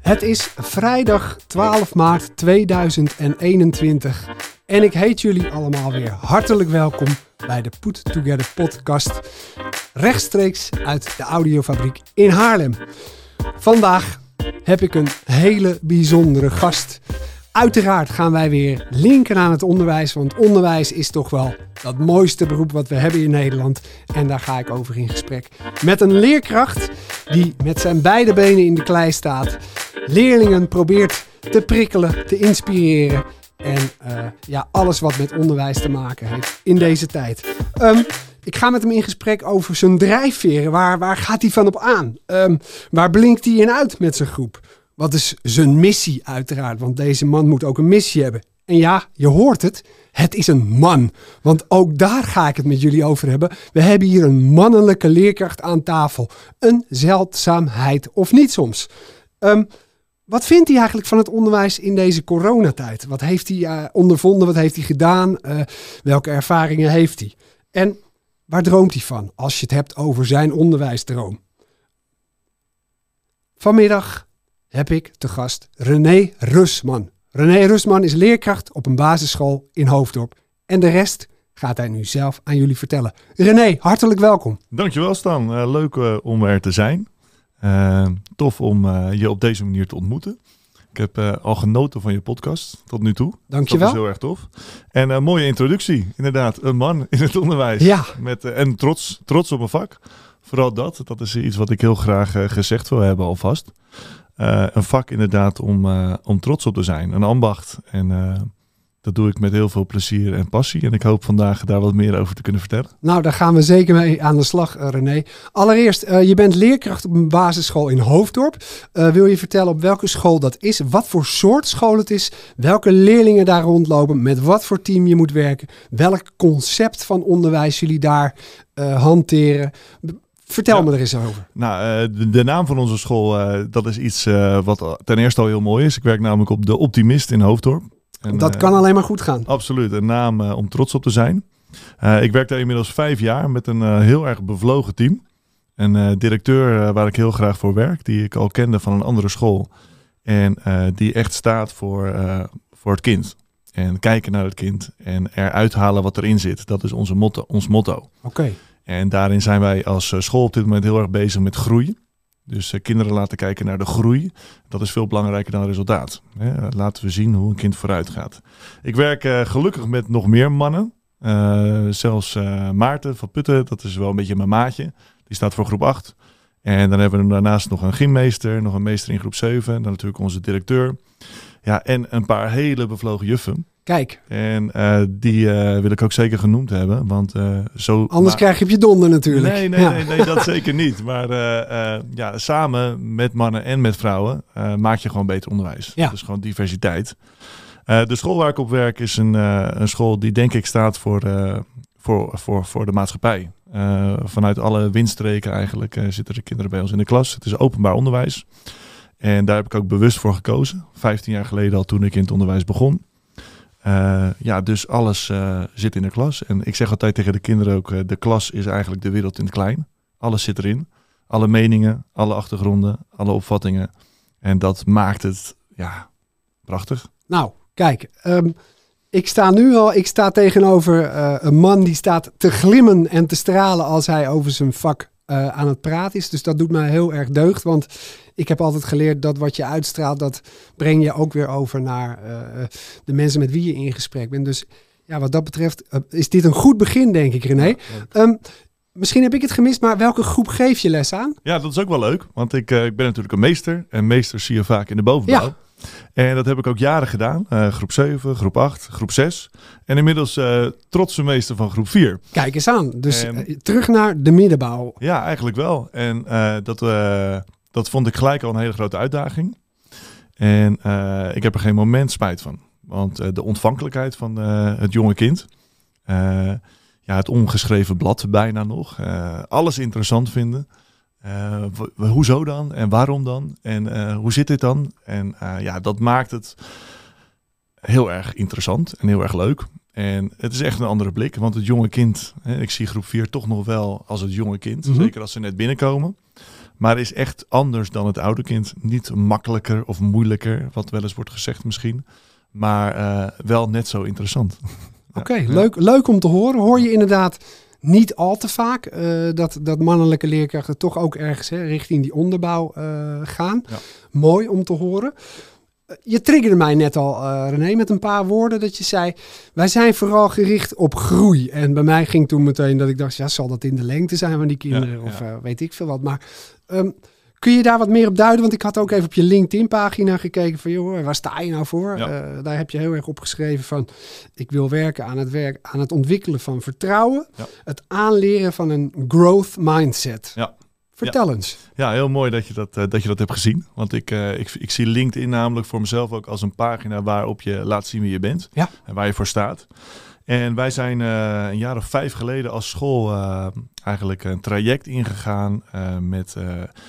Het is vrijdag 12 maart 2021 en ik heet jullie allemaal weer hartelijk welkom bij de Put Together podcast, rechtstreeks uit de audiofabriek in Haarlem. Vandaag heb ik een hele bijzondere gast. Uiteraard gaan wij weer linken aan het onderwijs, want onderwijs is toch wel dat mooiste beroep wat we hebben in Nederland. En daar ga ik over in gesprek met een leerkracht die met zijn beide benen in de klei staat, leerlingen probeert te prikkelen, te inspireren en uh, ja, alles wat met onderwijs te maken heeft in deze tijd. Um, ik ga met hem in gesprek over zijn drijfveren. Waar, waar gaat hij van op aan? Um, waar blinkt hij in uit met zijn groep? Wat is zijn missie uiteraard? Want deze man moet ook een missie hebben. En ja, je hoort het. Het is een man. Want ook daar ga ik het met jullie over hebben. We hebben hier een mannelijke leerkracht aan tafel. Een zeldzaamheid of niet soms. Um, wat vindt hij eigenlijk van het onderwijs in deze coronatijd? Wat heeft hij uh, ondervonden? Wat heeft hij gedaan? Uh, welke ervaringen heeft hij? En waar droomt hij van als je het hebt over zijn onderwijsdroom? Vanmiddag heb ik te gast René Rusman. René Rusman is leerkracht op een basisschool in Hoofddorp. En de rest gaat hij nu zelf aan jullie vertellen. René, hartelijk welkom. Dankjewel Stan. Uh, leuk uh, om er te zijn. Uh, tof om je op deze manier te ontmoeten. Ik heb al genoten van je podcast tot nu toe. Dankjewel. Dat is heel erg tof. En een mooie introductie. Inderdaad, een man in het onderwijs. Ja. Met, en trots, trots op mijn vak. Vooral dat. Dat is iets wat ik heel graag gezegd wil hebben alvast. Uh, een vak inderdaad om, uh, om trots op te zijn. Een ambacht. En uh, dat doe ik met heel veel plezier en passie. En ik hoop vandaag daar wat meer over te kunnen vertellen. Nou, daar gaan we zeker mee aan de slag, René. Allereerst, je bent leerkracht op een basisschool in Hoofddorp. wil je vertellen op welke school dat is? Wat voor soort school het is? Welke leerlingen daar rondlopen? Met wat voor team je moet werken? Welk concept van onderwijs jullie daar hanteren? Vertel Ja. me er eens over. Nou, uh, de, de naam van onze school, uh, dat is iets uh, wat ten eerste al heel mooi is. Ik werk namelijk op De Optimist in Hoofddorp. En, dat kan alleen maar goed gaan. Absoluut, een naam om trots op te zijn. ik werk daar inmiddels vijf jaar met een heel erg bevlogen team. Een directeur waar ik heel graag voor werk, die ik al kende van een andere school. En die echt staat voor, voor het kind. En kijken naar het kind en eruit halen wat erin zit. Dat is onze motto, ons motto. Oké. Okay. En daarin zijn wij als uh, school op dit moment heel erg bezig met groei. Dus uh, kinderen laten kijken naar de groei. Dat is veel belangrijker dan het resultaat. Laten we zien hoe een kind vooruit gaat. Ik werk uh, gelukkig met nog meer mannen. zelfs Maarten van Putten, dat is wel een beetje mijn maatje. Die staat voor groep 8. En dan hebben we daarnaast nog een gymmeester, nog een meester in groep 7. En dan natuurlijk onze directeur. Ja, en een paar hele bevlogen juffen. Kijk. En uh, die uh, wil ik ook zeker genoemd hebben, want uh, zo... Anders maar... krijg je op je donder natuurlijk. Nee, nee, ja. nee, nee, dat zeker niet. Maar ja, samen met mannen en met vrouwen maak je gewoon beter onderwijs. Ja. Dus gewoon diversiteit. de school waar ik op werk is een, een school die denk ik staat voor, voor, voor, voor de maatschappij. vanuit alle windstreken eigenlijk zitten de kinderen bij ons in de klas. Het is openbaar onderwijs. En daar heb ik ook bewust voor gekozen. 15 jaar geleden al toen ik in het onderwijs begon. Uh, ja, dus alles uh, zit in de klas. En ik zeg altijd tegen de kinderen ook, uh, de klas is eigenlijk de wereld in het klein. Alles zit erin. Alle meningen, alle achtergronden, alle opvattingen. En dat maakt het, ja, prachtig. Nou, kijk, um, ik sta nu al, ik sta tegenover een man die staat te glimmen en te stralen als hij over zijn vak aan het praten is. Dus dat doet mij heel erg deugd, want ik heb altijd geleerd dat wat je uitstraalt, dat breng je ook weer over naar uh, de mensen met wie je in gesprek bent. Dus ja, wat dat betreft uh, is dit een goed begin, denk ik, René. Ja, um, misschien heb ik het gemist, maar welke groep geef je les aan? Ja, dat is ook wel leuk, want ik, ik ben natuurlijk een meester en meesters zie je vaak in de bovenbouw. Ja. En dat heb ik ook jaren gedaan. Uh, groep 7, groep 8, groep 6. En inmiddels uh, trotse meester van groep 4. Kijk eens aan. Dus en, terug naar de middenbouw. Ja, eigenlijk wel. En uh, dat, dat vond ik gelijk al een hele grote uitdaging. En ik heb er geen moment spijt van. Want de ontvankelijkheid van het jonge kind. ja, het ongeschreven blad bijna nog. alles interessant vinden. Uh, hoezo dan? En waarom dan? En uh, hoe zit dit dan? En uh, ja, dat maakt het heel erg interessant en heel erg leuk. En het is echt een andere blik, want het jonge kind, hè, ik zie groep 4 toch nog wel als het jonge kind, Mhm. mm -hmm. zeker als ze net binnenkomen. Maar is echt anders dan het oude kind. Niet makkelijker of moeilijker, wat wel eens wordt gezegd misschien. Maar wel net zo interessant. Oké, ja. leuk, leuk om te horen. Hoor je inderdaad niet al te vaak uh, dat, dat mannelijke leerkrachten toch ook ergens hè, richting die onderbouw uh, gaan. Ja. Mooi om te horen. Je triggerde mij net al, uh, René, met een paar woorden dat je zei: wij zijn vooral gericht op groei. En bij mij ging toen meteen dat ik dacht: ja, zal dat in de lengte zijn van die kinderen? Ja, of weet ik veel wat. Maar um, kun je daar wat meer op duiden? Want ik had ook even op je LinkedIn-pagina gekeken van: joh, waar sta je nou voor? Ja. Uh, daar heb je heel erg opgeschreven van: ik wil werken aan het werk, aan het ontwikkelen van vertrouwen, het aanleren van een growth mindset. Ja. Vertel ja. eens. Ja, heel mooi dat je dat, uh, dat, je dat hebt gezien. Want ik, uh, ik, ik zie LinkedIn namelijk voor mezelf ook als een pagina waarop je laat zien wie je bent. Ja. En waar je voor staat. En wij zijn uh, een jaar of vijf geleden als school eigenlijk een traject ingegaan met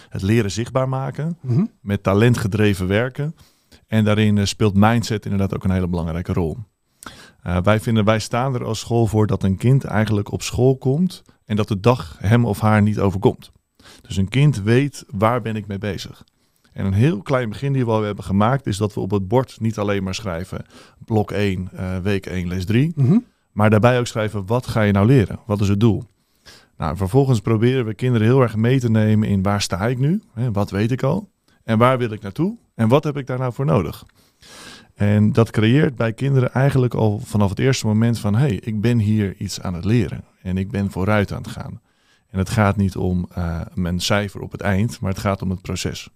het leren zichtbaar maken. Mhm. Met talentgedreven werken. En daarin speelt mindset inderdaad ook een hele belangrijke rol. wij vinden, wij staan er als school voor dat een kind eigenlijk op school komt en dat de dag hem of haar niet overkomt. Dus een kind weet waar ben ik mee bezig. En een heel klein begin die we al hebben gemaakt is dat we op het bord niet alleen maar schrijven blok 1, uh, week 1, les 3. Mm-hmm. Maar daarbij ook schrijven wat ga je nou leren? Wat is het doel? Nou, vervolgens proberen we kinderen heel erg mee te nemen in waar sta ik nu? Hè, wat weet ik al? En waar wil ik naartoe? En wat heb ik daar nou voor nodig? En dat creëert bij kinderen eigenlijk al vanaf het eerste moment van... hé, hey, ik ben hier iets aan het leren en ik ben vooruit aan het gaan. En het gaat niet om uh, mijn cijfer op het eind, maar het gaat om het proces.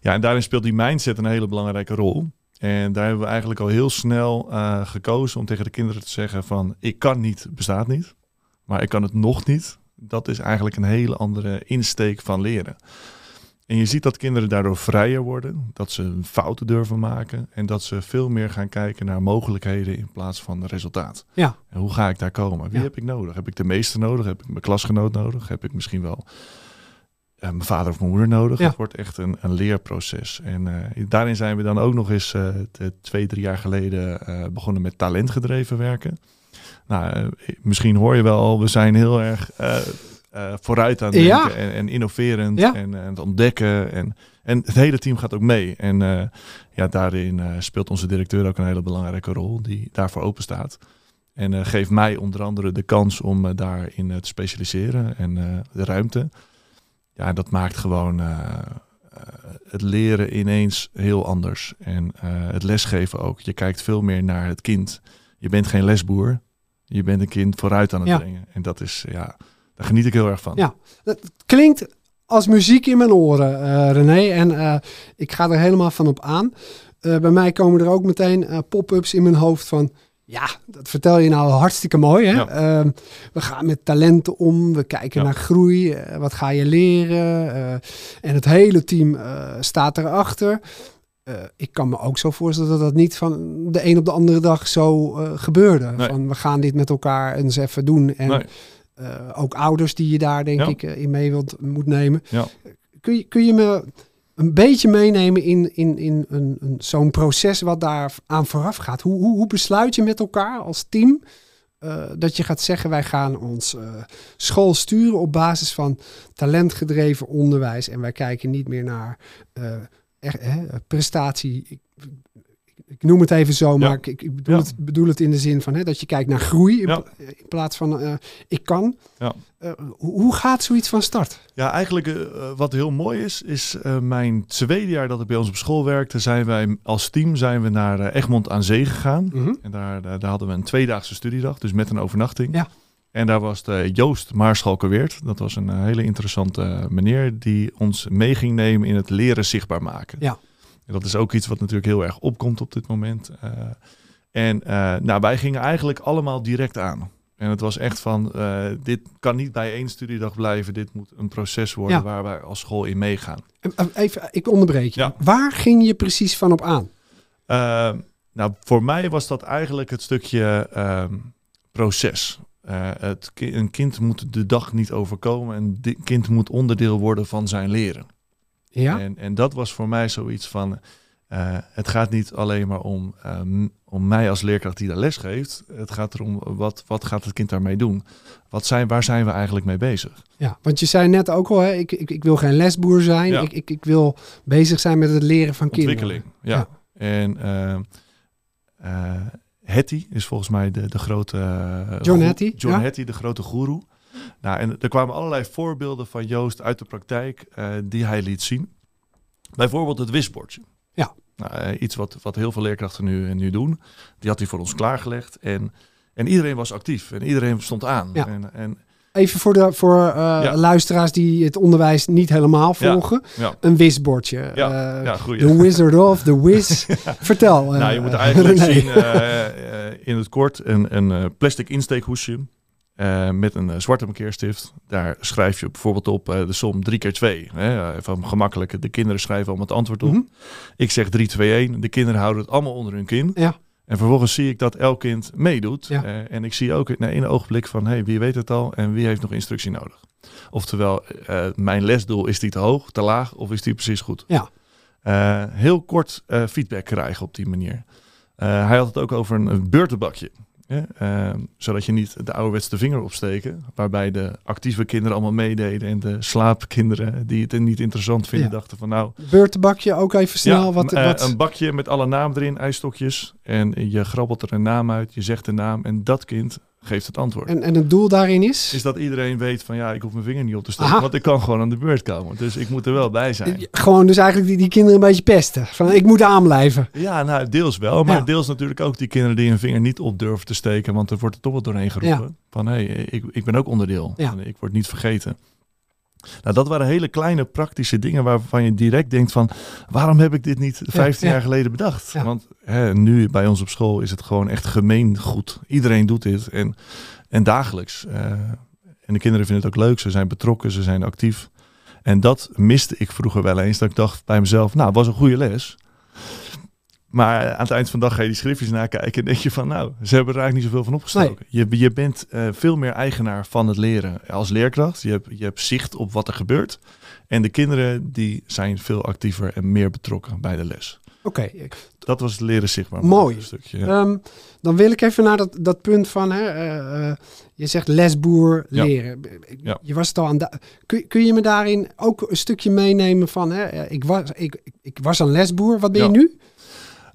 Ja, en daarin speelt die mindset een hele belangrijke rol. En daar hebben we eigenlijk al heel snel uh, gekozen om tegen de kinderen te zeggen van ik kan niet, bestaat niet, maar ik kan het nog niet. Dat is eigenlijk een hele andere insteek van leren. En je ziet dat kinderen daardoor vrijer worden, dat ze fouten durven maken en dat ze veel meer gaan kijken naar mogelijkheden in plaats van resultaat. Ja. En hoe ga ik daar komen? Wie Ja. heb ik nodig? Heb ik de meester nodig? Heb ik mijn klasgenoot nodig? Heb ik misschien wel eh, mijn vader of mijn moeder nodig? Ja. Het wordt echt een, een leerproces. En eh, daarin zijn we dan ook nog eens eh, twee, drie jaar geleden begonnen met talentgedreven werken. Nou, misschien hoor je wel al, we zijn heel erg vooruit aan het Ja. denken en, en innoverend Ja. en, en het ontdekken. En, en het hele team gaat ook mee. En ja, daarin speelt onze directeur ook een hele belangrijke rol die daarvoor open staat. En geeft mij onder andere de kans om daarin te specialiseren en de ruimte. Ja, dat maakt gewoon eh, eh, het leren ineens heel anders. En eh, het lesgeven ook. Je kijkt veel meer naar het kind. Je bent geen lesboer. Je bent een kind vooruit aan het Ja. brengen. En dat is, ja, daar geniet ik heel erg van. Ja. Het klinkt als muziek in mijn oren, eh, René. En ik ga er helemaal van op aan. Bij mij komen er ook meteen pop-ups in mijn hoofd van... Ja, dat vertel je nou hartstikke mooi. Hè? Ja. Ehm, we gaan met talenten om. We kijken Ja. naar groei. eh, wat ga je leren? Eh, en het hele team eh, staat erachter. Ik kan me ook zo voorstellen dat dat niet van de een op de andere dag zo gebeurde. Nee. Van we gaan dit met elkaar eens even doen. En Nee. ook ouders die je daar denk Ja. ik in mee wilt, moet nemen. Kun, je, kun je me een beetje meenemen in, in, in een, een, zo'n proces wat daar aan vooraf gaat? Hoe, hoe, hoe besluit je met elkaar als team eh, dat je gaat zeggen wij gaan ons eh, school sturen op basis van talentgedreven onderwijs en wij kijken niet meer naar eh, echt, prestatie. Ik noem het even zo, maar Ja. ik, ik bedoel, Ja. het, bedoel het in de zin van hè, dat je kijkt naar groei in, Ja. pla- in plaats van eh, ik kan. Ja. Eh, hoe, gaat zoiets van start? Ja, eigenlijk eh, wat heel mooi is, is mijn tweede jaar dat ik bij ons op school werkte, zijn wij als team zijn we naar Egmond aan Zee gegaan. Mhm. En daar, daar, hadden we een tweedaagse studiedag, dus met een overnachting. Ja. En daar was de Joost Maarschalkerweert. Dat was een hele interessante meneer die ons mee ging nemen in het leren zichtbaar maken. Ja. En dat is ook iets wat natuurlijk heel erg opkomt op dit moment. Eh, en eh, nou, wij gingen eigenlijk allemaal direct aan. En het was echt van, eh, dit kan niet bij één studiedag blijven. Dit moet een proces worden Ja. waar wij als school in meegaan. Even, ik onderbreek je. Ja. Waar ging je precies van op aan? Nou, voor mij was dat eigenlijk het stukje ehm, proces. Het ki- een kind moet de dag niet overkomen. Een kind moet onderdeel worden van zijn leren. Ja, En, en dat was voor mij zoiets van... eh, het gaat niet alleen maar om, ehm, om mij als leerkracht die daar les geeft. Het gaat erom wat, wat gaat het kind daarmee doen? Wat zijn, waar zijn we eigenlijk mee bezig? Ja, want je zei net ook al, hè, ik, ik, ik wil geen lesboer zijn. Ja. Ik, ik, ik wil bezig zijn met het leren van Ontwikkeling, kinderen. ja. En ehm, eh Hattie is volgens mij de, de grote... eh, John Hattie, John ja. Hattie, de grote goeroe. Nou, en er kwamen allerlei voorbeelden van Joost uit de praktijk eh, die hij liet zien. Bijvoorbeeld het wisbordje. Ja. Nou, eh, iets wat, wat heel veel leerkrachten nu, nu doen. Die had hij voor ons klaargelegd. En, en iedereen was actief en iedereen stond aan. Ja. En, en Even voor, de, voor eh, Ja. luisteraars die het onderwijs niet helemaal volgen. ja, Een wisbordje. Eh, goeie. The Wizard of, The Wiz. Vertel. eh, nou, je moet eigenlijk zien eh, eh, in het kort een, een eh, plastic insteekhoesje eh, met een eh, zwarte markeerstift. Daar schrijf je bijvoorbeeld op eh, de som 3 keer 2. Hè, even gemakkelijk. De kinderen schrijven allemaal het antwoord op. Mhm. Ik zeg 3, 2, 1. De kinderen houden het allemaal onder hun kin. Ja. En vervolgens zie ik dat elk kind meedoet. Ja. En ik zie ook in één ogenblik van... hey, wie weet het al en wie heeft nog instructie nodig? Oftewel, mijn lesdoel, is die te hoog, te laag of is die precies goed? Ja. Heel kort feedback krijgen op die manier. Hij had het ook over een beurtenbakje. Hè, eh, zodat je niet de ouderwetse vinger opsteken. Waarbij de actieve kinderen allemaal meededen. En de slaapkinderen die het niet interessant vinden, Ja. dachten van nou... Beurtenbakje ook even snel. Ja, wat, eh, wat, Een bakje met alle namen erin, ijsstokjes. En je grabbelt er een naam uit, je zegt de naam en dat kind geeft het antwoord. en, en het doel daarin is? Is dat iedereen weet van ja, ik hoef mijn vinger niet op te steken, Aha. want ik kan gewoon aan de beurt komen. Dus ik moet er wel bij zijn. Gewoon dus eigenlijk die, die kinderen een beetje pesten. Van ik moet aanblijven. Ja, nou deels wel, maar Ja. deels natuurlijk ook die kinderen die hun vinger niet op durven te steken, want er wordt er toch wat doorheen geroepen. Van hé, hey, ik, ik ben ook onderdeel Ja. ik word niet vergeten. Nou, dat waren hele kleine praktische dingen waarvan je direct denkt van... waarom heb ik dit niet 15 ja. jaar geleden bedacht? Ja. Want hè, nu bij ons op school is het gewoon echt gemeengoed. Iedereen doet dit en, en dagelijks. Eh, en de kinderen vinden het ook leuk, ze zijn betrokken, ze zijn actief. En dat miste ik vroeger wel eens, dat ik dacht bij mezelf... nou, het was een goede les. Maar aan het eind van de dag ga je die schriftjes nakijken en denk je van... nou, ze hebben er eigenlijk niet zoveel van opgestoken. Je, je bent eh, veel meer eigenaar van het leren als leerkracht. Je hebt, je hebt zicht op wat er gebeurt. En de kinderen die zijn veel actiever en meer betrokken bij de les. Oké, Dat was het leren zichtbaar. Mooi. maken Stukje, ja. Ehm, dan wil ik even naar dat, dat punt van, hè, eh, eh, je zegt lesboer leren. Ja. Je was het al aan. Kun, kun je me daarin ook een stukje meenemen van, hè, ik, was, ik, ik- was een lesboer, wat ben je nu?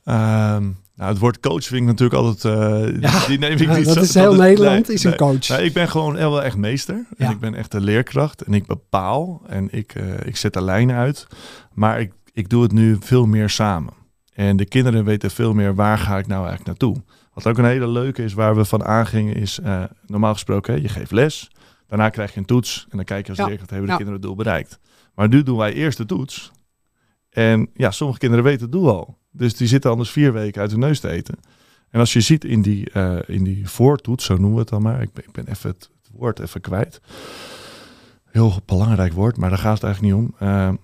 Ehm, nou, het woord coach vind ik natuurlijk altijd... eh, Ja. die, neem ik Ja, niet dat zo- is heel Nederland, nee, is een nee. coach. Ik ben gewoon wel echt meester. Ja. En ik ben echt de leerkracht. En ik bepaal. En ik, eh, ik zet de lijnen uit. Maar ik, ik doe het nu veel meer samen. En de kinderen weten veel meer waar ga ik nou eigenlijk naartoe. Wat ook een hele leuke is, waar we van aangingen, is eh, normaal gesproken, hè, je geeft les. Daarna krijg je een toets. En dan kijk je als leerkracht, hebben de kinderen het doel bereikt. Maar nu doen wij eerst de toets. En ja, sommige kinderen weten het doel al. Dus die zitten anders vier weken uit hun neus te eten. En als je ziet in die, eh, in die voortoets, zo noemen we het dan maar. Ik ben, ik ben even het, woord even kwijt. Heel belangrijk woord, maar daar gaat het eigenlijk niet om. Eh, eh,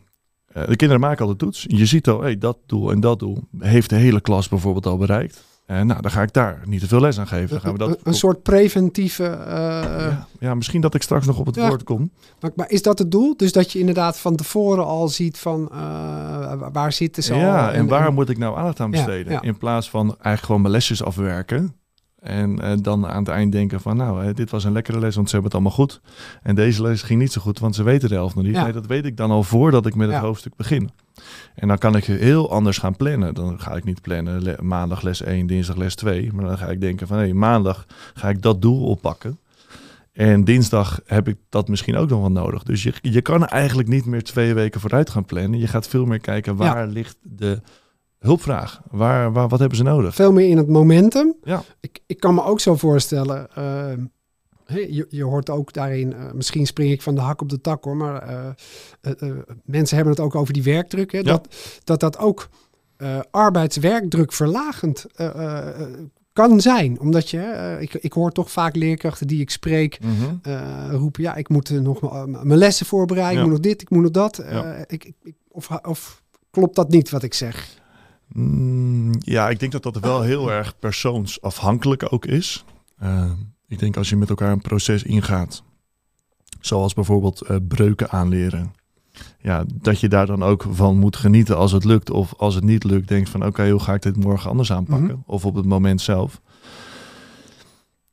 de kinderen maken al de toets. Je ziet al, hey, dat doel en dat doel heeft de hele klas bijvoorbeeld al bereikt. En nou, dan ga ik daar niet te veel les aan geven. Dan gaan we een, dat een soort preventieve. eh, ja, ja, misschien dat ik straks nog op het Ja. woord kom. maar, maar is dat het doel? Dus dat je inderdaad van tevoren al ziet van eh, waar zitten ze al? Ja, en, waar moet ik nou aandacht aan Ja, besteden? ja. In plaats van eigenlijk gewoon mijn lesjes afwerken. En eh, dan aan het eind denken van, nou, eh, dit was een lekkere les, want ze hebben het allemaal goed. En deze les ging niet zo goed, want ze weten de helft nog niet. Ja. Nee, dat weet ik dan al voordat ik met het Ja. hoofdstuk begin. En dan kan ik heel anders gaan plannen. Dan ga ik niet plannen le- maandag les 1, dinsdag les 2. Maar dan ga ik denken van, hé, maandag ga ik dat doel oppakken. En dinsdag heb ik dat misschien ook nog wel nodig. Dus je, je kan eigenlijk niet meer twee weken vooruit gaan plannen. Je gaat veel meer kijken waar ligt de hulpvraag. Waar, waar, wat hebben ze nodig? Veel meer in het momentum. Ja. Ik, ik kan me ook zo voorstellen. eh, je, je hoort ook daarin, eh, misschien spring ik van de hak op de tak hoor, maar eh, mensen hebben het ook over die werkdruk. Hè, Ja. dat, dat dat ook arbeidswerkdruk verlagend kan zijn. Omdat je, ik, ik hoor toch vaak leerkrachten die ik spreek Mhm. roepen, ja, ik moet nog mijn lessen voorbereiden, Ja. ik moet nog dit, ik moet nog dat. Ja. ik, ik- of, of klopt dat niet wat ik zeg? Mm, ja, ik denk dat dat wel heel erg persoonsafhankelijk ook is. Eh, ik denk als je met elkaar een proces ingaat, zoals bijvoorbeeld eh, breuken aanleren. ja, dat je daar dan ook van moet genieten als het lukt. Of als het niet lukt, denkt van oké, hoe ga ik dit morgen anders aanpakken? Mhm. Of op het moment zelf.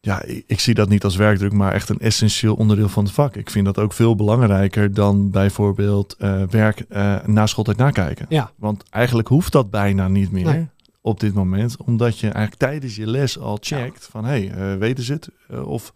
Ja, ik, zie dat niet als werkdruk, maar echt een essentieel onderdeel van het vak. Ik vind dat ook veel belangrijker dan bijvoorbeeld eh, werk eh, na schooltijd nakijken. Ja. Want eigenlijk hoeft dat bijna niet meer Nee. op dit moment. Omdat je eigenlijk tijdens je les al checkt van hé, hey, eh, weten ze het? Of,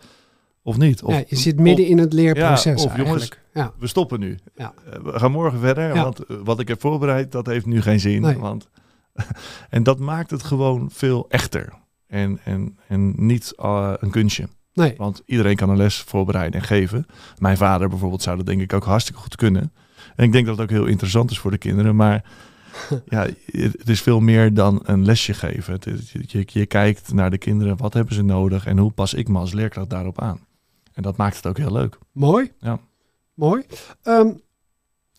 of niet? Of, ja, je zit midden in het leerproces Ja, of jongens, eigenlijk. Ja. we stoppen nu. Ja. We gaan morgen verder, want wat ik heb voorbereid, dat heeft nu geen zin. Nee. Want en dat maakt het gewoon veel echter. En, en, en niet eh, een kunstje. Nee. Want iedereen kan een les voorbereiden en geven. Mijn vader bijvoorbeeld zou dat denk ik ook hartstikke goed kunnen. En ik denk dat het ook heel interessant is voor de kinderen. Maar ja, het is veel meer dan een lesje geven. Het is- je, je kijkt naar de kinderen, wat hebben ze nodig en hoe pas ik me als leerkracht daarop aan. En dat maakt het ook heel leuk. Mooi. Ja. Mooi. Ehm,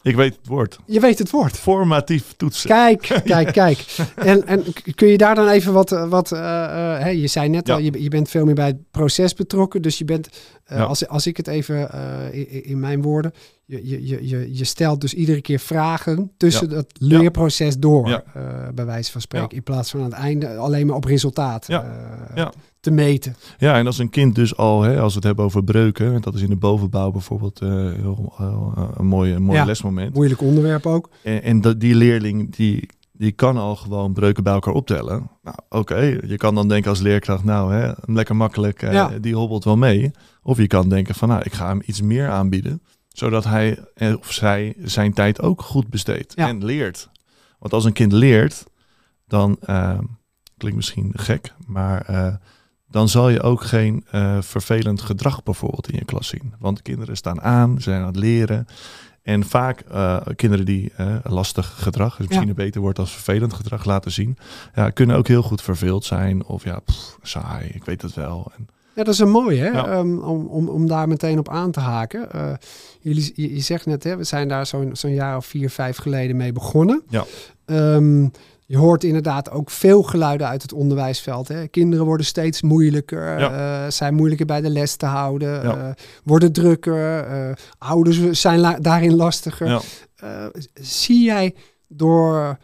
Ik weet het woord. je weet het woord. Formatief toetsen. Kijk, kijk, kijk. En, en kun je daar dan even wat... eh, wat eh, eh, hè, je zei net Ja. al, je, je bent veel meer bij het proces betrokken. Dus je bent, eh, Ja. als, als ik het even eh, in, in mijn woorden... Je, je, je, je, stelt dus iedere keer vragen tussen Ja. het leerproces door. Eh, bij wijze van spreken. In plaats van aan het einde alleen maar op resultaat Ja. Te meten. Ja, en als een kind dus al, hè, als we het hebben over breuken, en dat is in de bovenbouw bijvoorbeeld eh, heel, heel, eh, een mooi, een mooi Ja. lesmoment. Moeilijk onderwerp ook. En, en dat, die leerling die, die kan al gewoon breuken bij elkaar optellen. Nou, oké, je kan dan denken als leerkracht, nou, hè, lekker makkelijk, eh, Ja. die hobbelt wel mee. Of je kan denken van, nou, ik ga hem iets meer aanbieden, zodat hij of zij zijn tijd ook goed besteedt Ja. en leert. Want als een kind leert, dan klinkt misschien gek, maar dan zal je ook geen eh, vervelend gedrag bijvoorbeeld in je klas zien. Want kinderen staan aan, ze zijn aan het leren. En vaak eh, kinderen die eh, lastig gedrag, dus misschien Ja. een beter woord als vervelend gedrag laten zien, ja, kunnen ook heel goed verveeld zijn. Of ja, pff, saai, ik weet het wel. En, Ja, dat is een mooie, hè? Ja. Ehm, om, om, om daar meteen op aan te haken. Jullie, je, je zegt net, hè, we zijn daar zo'n zo'n jaar of vier, vijf geleden mee begonnen. Ja. Ehm, je hoort inderdaad ook veel geluiden uit het onderwijsveld. Hè? Kinderen worden steeds moeilijker, Ja. eh, zijn moeilijker bij de les te houden, Ja. eh, worden drukker, eh, ouders zijn la- daarin lastiger. ja. Zie jij door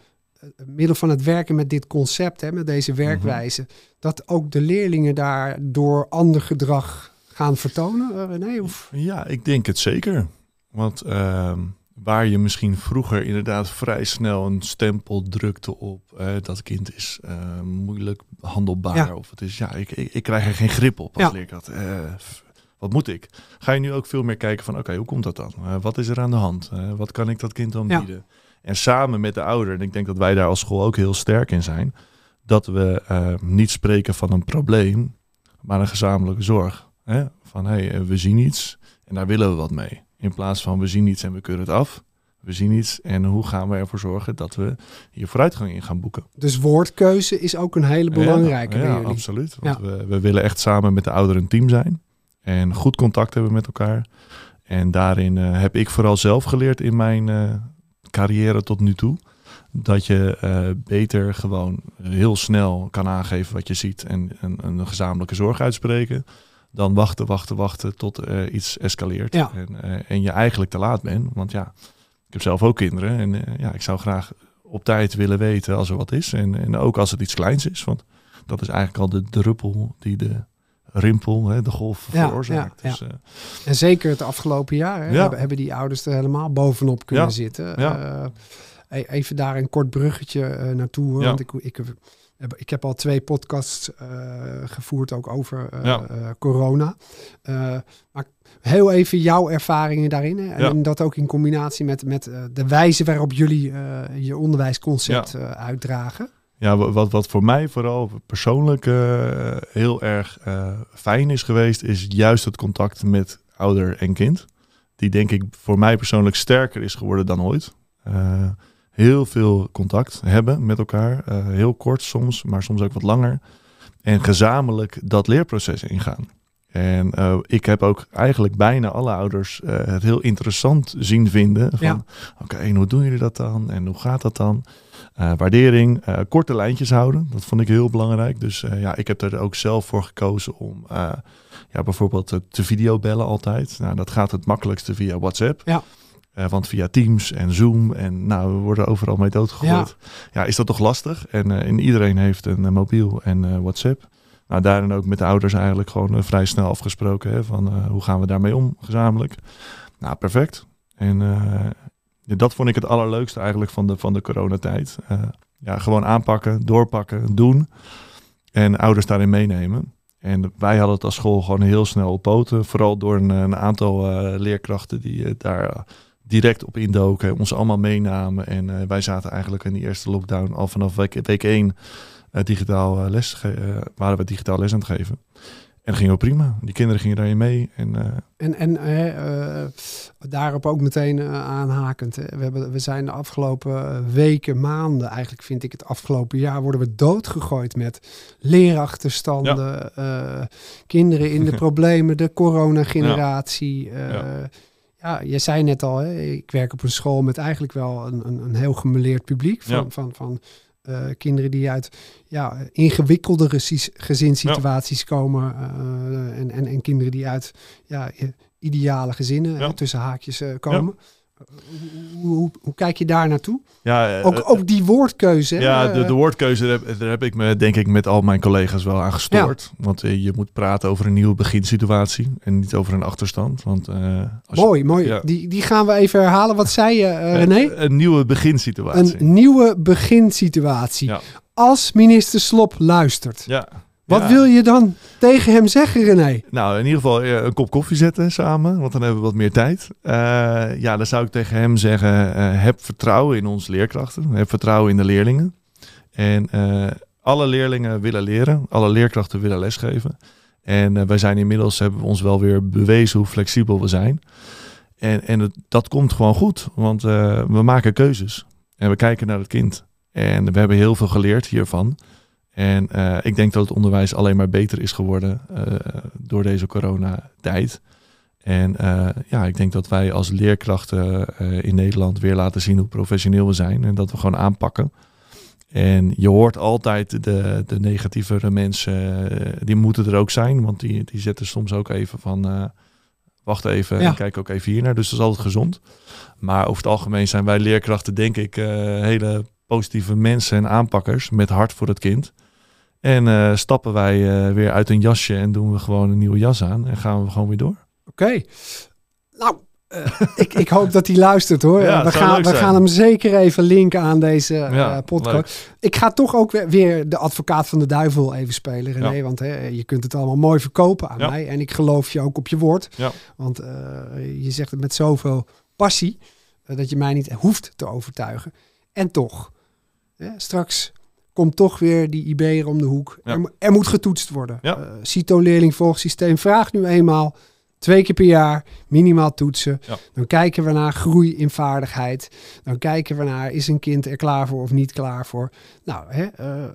middel van het werken met dit concept, hè, met deze Mhm. werkwijze, dat ook de leerlingen daar door ander gedrag gaan vertonen? René? Of? ja, ik denk het zeker. Want ehm, waar je misschien vroeger inderdaad vrij snel een stempel drukte op eh, dat kind is eh, moeilijk handelbaar. Ja. Of het is, ja, ik, ik, ik krijg er geen grip op als Ja. leerkracht. Eh, wat moet ik? Ga je nu ook veel meer kijken van, oké, hoe komt dat dan? Eh, wat is er aan de hand? Wat kan ik dat kind dan Ja. bieden? En samen met de ouder, en ik denk dat wij daar als school ook heel sterk in zijn, dat we niet spreken van een probleem, maar een gezamenlijke zorg. Hè? Van, hé, hey, we zien iets en daar willen we wat mee. In plaats van, we zien iets en we keuren het af. We zien iets en hoe gaan we ervoor zorgen dat we hier vooruitgang in gaan boeken. Dus woordkeuze is ook een hele belangrijke ja, ja, absoluut. Want we, we willen echt samen met de ouderen een team zijn. En goed contact hebben met elkaar. En daarin eh, heb ik vooral zelf geleerd in mijn eh, carrière tot nu toe. Dat je eh, beter gewoon heel snel kan aangeven wat je ziet. En een, een gezamenlijke zorg uitspreken. Dan wachten, wachten, wachten tot iets escaleert. Ja. En, eh, en je eigenlijk te laat bent. Want ja, ik heb zelf ook kinderen. En eh, ja, ik zou graag op tijd willen weten als er wat is. En, en ook als het iets kleins is. Want dat is eigenlijk al de druppel die de rimpel, hè, de golf Ja, veroorzaakt. ja, Dus, eh, En zeker het afgelopen jaar hè, hebben, hebben die ouders er helemaal bovenop kunnen zitten. e- even daar een kort bruggetje naartoe. Want ik, ik, ik heb al twee podcasts eh, gevoerd ook over eh, Ja. eh, corona. Maar heel even jouw ervaringen daarin. Hè, Ja. En dat ook in combinatie met, met de wijze waarop jullie je onderwijsconcept uitdragen. Ja, wa- wat, wat voor mij vooral persoonlijk heel erg fijn is geweest, is juist het contact met ouder en kind. Die denk ik voor mij persoonlijk sterker is geworden dan ooit. Eh, heel veel contact hebben met elkaar. eh, heel kort soms, maar soms ook wat langer. En gezamenlijk dat leerproces ingaan. En eh, ik heb ook eigenlijk bijna alle ouders eh, het heel interessant zien vinden. Van, Ja. Oké, hoe doen jullie dat dan? En hoe gaat dat dan? Waardering, korte lijntjes houden. Dat vond ik heel belangrijk. Dus ja, ik heb er ook zelf voor gekozen om ja, bijvoorbeeld te videobellen altijd. Nou, dat gaat het makkelijkste via WhatsApp. Ja. Eh, want via Teams en Zoom en nou, we worden overal mee doodgegooid. Ja, is dat toch lastig? En, uh, en iedereen heeft een uh, mobiel en WhatsApp. Nou, daarin ook met de ouders eigenlijk gewoon vrij snel afgesproken. Hè, van hoe gaan we daarmee om gezamenlijk? Nou, perfect. En dat vond ik het allerleukste eigenlijk van de, van de coronatijd. ja, gewoon aanpakken, doorpakken, doen. En ouders daarin meenemen. En wij hadden het als school gewoon heel snel op poten. Vooral door een, een aantal leerkrachten die daar direct op indoken, ons allemaal meenamen. En uh, wij zaten eigenlijk in die eerste lockdown al vanaf week, week 1 uh, digitaal uh, les, waren we digitaal les aan het geven. En dat ging ook prima. Die kinderen gingen daarin mee. En, en, en daarop ook meteen aanhakend. We, hebben, we zijn de afgelopen weken, maanden, eigenlijk vind ik het afgelopen jaar, worden we doodgegooid met leerachterstanden, ja. kinderen in de problemen, de coronageneratie. Ja ja, je zei net al, hè, ik werk op een school met eigenlijk wel een, een, een heel gemeleerd publiek van, van, van uh, kinderen die uit ja, ingewikkeldere gezinssituaties komen uh, en, en, en kinderen die uit ja, ideale gezinnen ja. tussen haakjes uh, komen. Hoe, hoe, hoe, kijk je daar naartoe? Ja, ook, uh, ook die woordkeuze. Ja, de, de woordkeuze, daar heb, ik me denk ik met al mijn collega's wel aan gestoord. Want uh, je moet praten over een nieuwe beginsituatie en niet over een achterstand. Want, als mooi, je, mooi. Ja. Die, die gaan we even herhalen. Wat zei je, René? Een, een nieuwe beginsituatie. Een nieuwe beginsituatie. Ja. Als minister Slop luistert. Ja. Wat wil je dan tegen hem zeggen, René? Nou, in ieder geval eh, een kop koffie zetten samen, want dan hebben we wat meer tijd. Uh, ja, dan zou ik tegen hem zeggen: uh, heb vertrouwen in onze leerkrachten, heb vertrouwen in de leerlingen. En uh, alle leerlingen willen leren, alle leerkrachten willen lesgeven. En wij zijn inmiddels, hebben we ons wel weer bewezen hoe flexibel we zijn. En, en het, dat komt gewoon goed, want we maken keuzes. En we kijken naar het kind. En we hebben heel veel geleerd hiervan. En uh, ik denk dat het onderwijs alleen maar beter is geworden uh, door deze coronatijd. En uh, ja, ik denk dat wij als leerkrachten in Nederland weer laten zien hoe professioneel we zijn en dat we gewoon aanpakken. En je hoort altijd de, de negatievere mensen, die moeten er ook zijn, want die, die zetten soms ook even van, wacht even ja. en kijk ook even hier naar. Dus dat is altijd gezond. Maar over het algemeen zijn wij leerkrachten denk ik hele positieve mensen en aanpakkers met hart voor het kind. En uh, stappen wij uh, weer uit een jasje en doen we gewoon een nieuwe jas aan en gaan we gewoon weer door. Oké. Okay. Nou, uh, ik, ik hoop dat hij luistert hoor. Ja, we gaan, we gaan hem zeker even linken aan deze ja, podcast. Leuk. Ik ga toch ook weer, weer, de advocaat van de duivel even spelen, René. Ja. Want hè, je kunt het allemaal mooi verkopen aan mij. En ik geloof je ook op je woord. Want je zegt het met zoveel passie dat je mij niet hoeft te overtuigen. En toch, straks komt toch weer die IB'er om de hoek. Er, er, moet getoetst worden. Ja. Uh, CITO volgsysteem vraagt nu eenmaal twee keer per jaar minimaal toetsen. Ja. Dan kijken we naar groei in vaardigheid. Dan kijken we naar is een kind er klaar voor of niet klaar voor. Nou, hè, uh,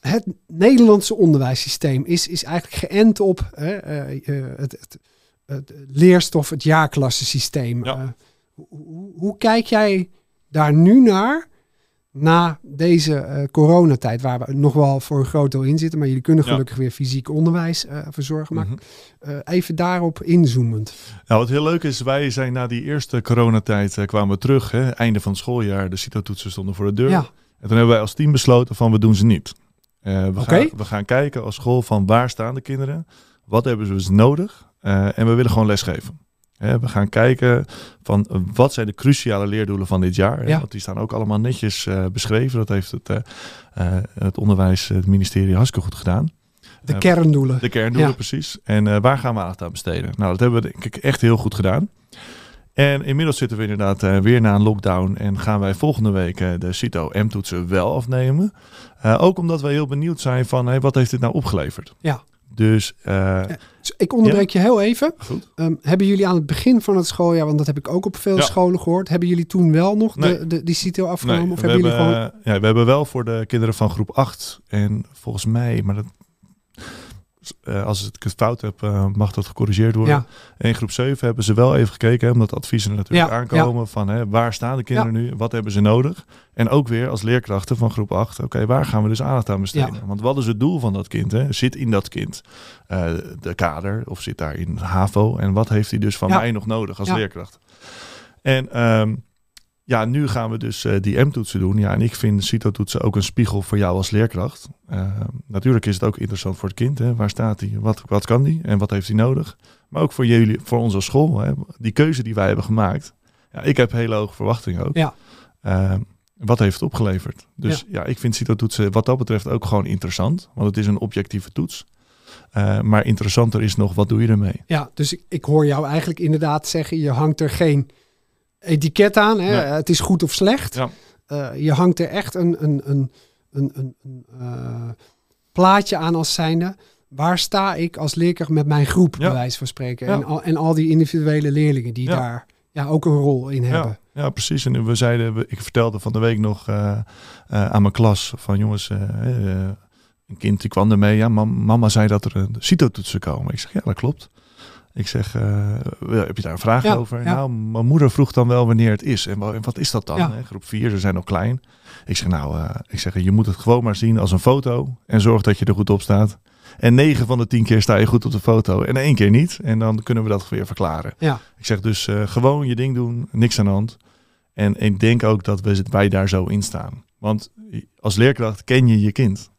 het Nederlandse onderwijssysteem is, is eigenlijk geënt op hè, uh, het, het, het, leerstof, het jaarklassensysteem. Ja. Hoe, hoe kijk jij daar nu naar? Na deze uh, coronatijd, waar we nog wel voor een groot deel in zitten, maar jullie kunnen gelukkig weer fysiek onderwijs uh, verzorgen. Maar mm -hmm. even daarop inzoomend. Nou, wat heel leuk is, wij zijn na die eerste coronatijd kwamen we terug, hè, einde van het schooljaar, de CITO-toetsen stonden voor de deur. Ja. En toen hebben wij als team besloten van we doen ze niet. we, gaan, we gaan kijken als school van waar staan de kinderen, wat hebben ze dus nodig en we willen gewoon lesgeven we gaan kijken van eh, wat zijn de cruciale leerdoelen van dit jaar. Ja. Want die staan ook allemaal netjes uh, beschreven. Dat heeft het, uh, het onderwijs, het ministerie hartstikke goed gedaan. De kerndoelen. De kerndoelen, precies. En waar gaan we aandacht aan besteden? Nou, dat hebben we denk ik echt heel goed gedaan. En inmiddels zitten we inderdaad weer na een lockdown en gaan wij volgende week de CITO M-toetsen wel afnemen. ook omdat wij heel benieuwd zijn van hey, wat heeft dit nou opgeleverd? Ja. Dus, uh, ik onderbreek je heel even. Um, hebben jullie aan het begin van het schooljaar, want dat heb ik ook op veel scholen gehoord, hebben jullie toen wel nog nee. de, de, die CITO afgenomen? Nee, of hebben jullie gewoon... ja, we hebben wel voor de kinderen van groep 8 en volgens mij, maar dat uh, als ik het fout heb, uh, mag dat gecorrigeerd worden. Ja. In groep 7 hebben ze wel even gekeken, omdat adviezen natuurlijk ja, aankomen ja. van hè, waar staan de kinderen nu, wat hebben ze nodig. En ook weer als leerkrachten van groep 8, oké, waar gaan we dus aandacht aan besteden? Want wat is het doel van dat kind? Hè? Zit in dat kind uh, de kader of zit daar in HAVO? En wat heeft hij dus van mij nog nodig als leerkracht? En ehm, ja, nu gaan we dus eh, die M-toetsen doen. Ja, en ik vind CITO-toetsen ook een spiegel voor jou als leerkracht. Ehm, natuurlijk is het ook interessant voor het kind. Hè? Waar staat hij? Wat, wat kan hij? En wat heeft hij nodig? Maar ook voor jullie, voor onze school. Hè? Die keuze die wij hebben gemaakt. Ja, ik heb hele hoge verwachtingen ook. Ja. Ehm, wat heeft het opgeleverd? Dus ja, ik vind CITO-toetsen wat dat betreft ook gewoon interessant. Want het is een objectieve toets. Eh, maar interessanter is nog, wat doe je ermee? Ja, dus ik, ik hoor jou eigenlijk inderdaad zeggen, je hangt er geen etiket aan. Hè? Het is goed of slecht. Ja. Uh, je hangt er echt een, een, een, een, een, een uh, plaatje aan als zijnde. Waar sta ik als leerkracht met mijn groep, ja. bij wijze van spreken. En, al, en al die individuele leerlingen die daar ja, ook een rol in hebben. Ja, precies. En we zeiden, ik vertelde van de week nog uh, aan mijn klas van jongens, een kind die kwam ermee. Ja, mama zei dat er een CITO-toetsen komen. Ik zeg, ja, dat klopt. Ik zeg, uh, heb je daar een vraag over? Nou, mijn moeder vroeg dan wel wanneer het is. En, wat is dat dan? Ja. Groep 4, ze zijn nog klein. Ik zeg, nou, uh, ik zeg, je moet het gewoon maar zien als een foto. En zorg dat je er goed op staat. En 9 van de 10 keer sta je goed op de foto. En één keer niet. En dan kunnen we dat weer verklaren. Ik zeg dus, uh, gewoon je ding doen. Niks aan de hand. En ik denk ook dat we, wij daar zo in staan. Want als leerkracht ken je je kind.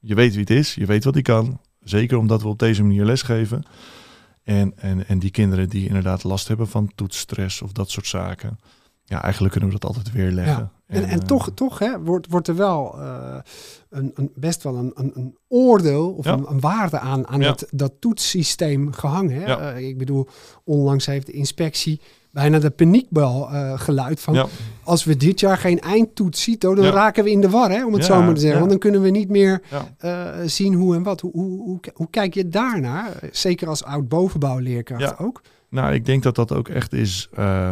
Je weet wie het is, je weet wat hij kan. Zeker omdat we op deze manier lesgeven. En, en, en die kinderen die inderdaad last hebben van toetsstress of dat soort zaken. Ja, eigenlijk kunnen we dat altijd weerleggen. Ja. En, en, en, toch, toch hè, wordt, wordt er wel uh, een, een, best wel een, een, een oordeel of ja. een, een, waarde aan, aan ja. dat, dat toetssysteem gehangen. Hè? Uh, ik bedoel, onlangs heeft de inspectie bijna de paniekbel uh, geluid van ja. als we dit jaar geen eindtoets zien, dan ja. raken we in de war, hè, om het zo maar te zeggen. Want dan kunnen we niet meer uh, zien hoe en wat. Hoe, hoe, hoe, hoe, kijk je daarnaar? Zeker als oud bovenbouwleerkracht ook. Nou, ik denk dat dat ook echt is uh,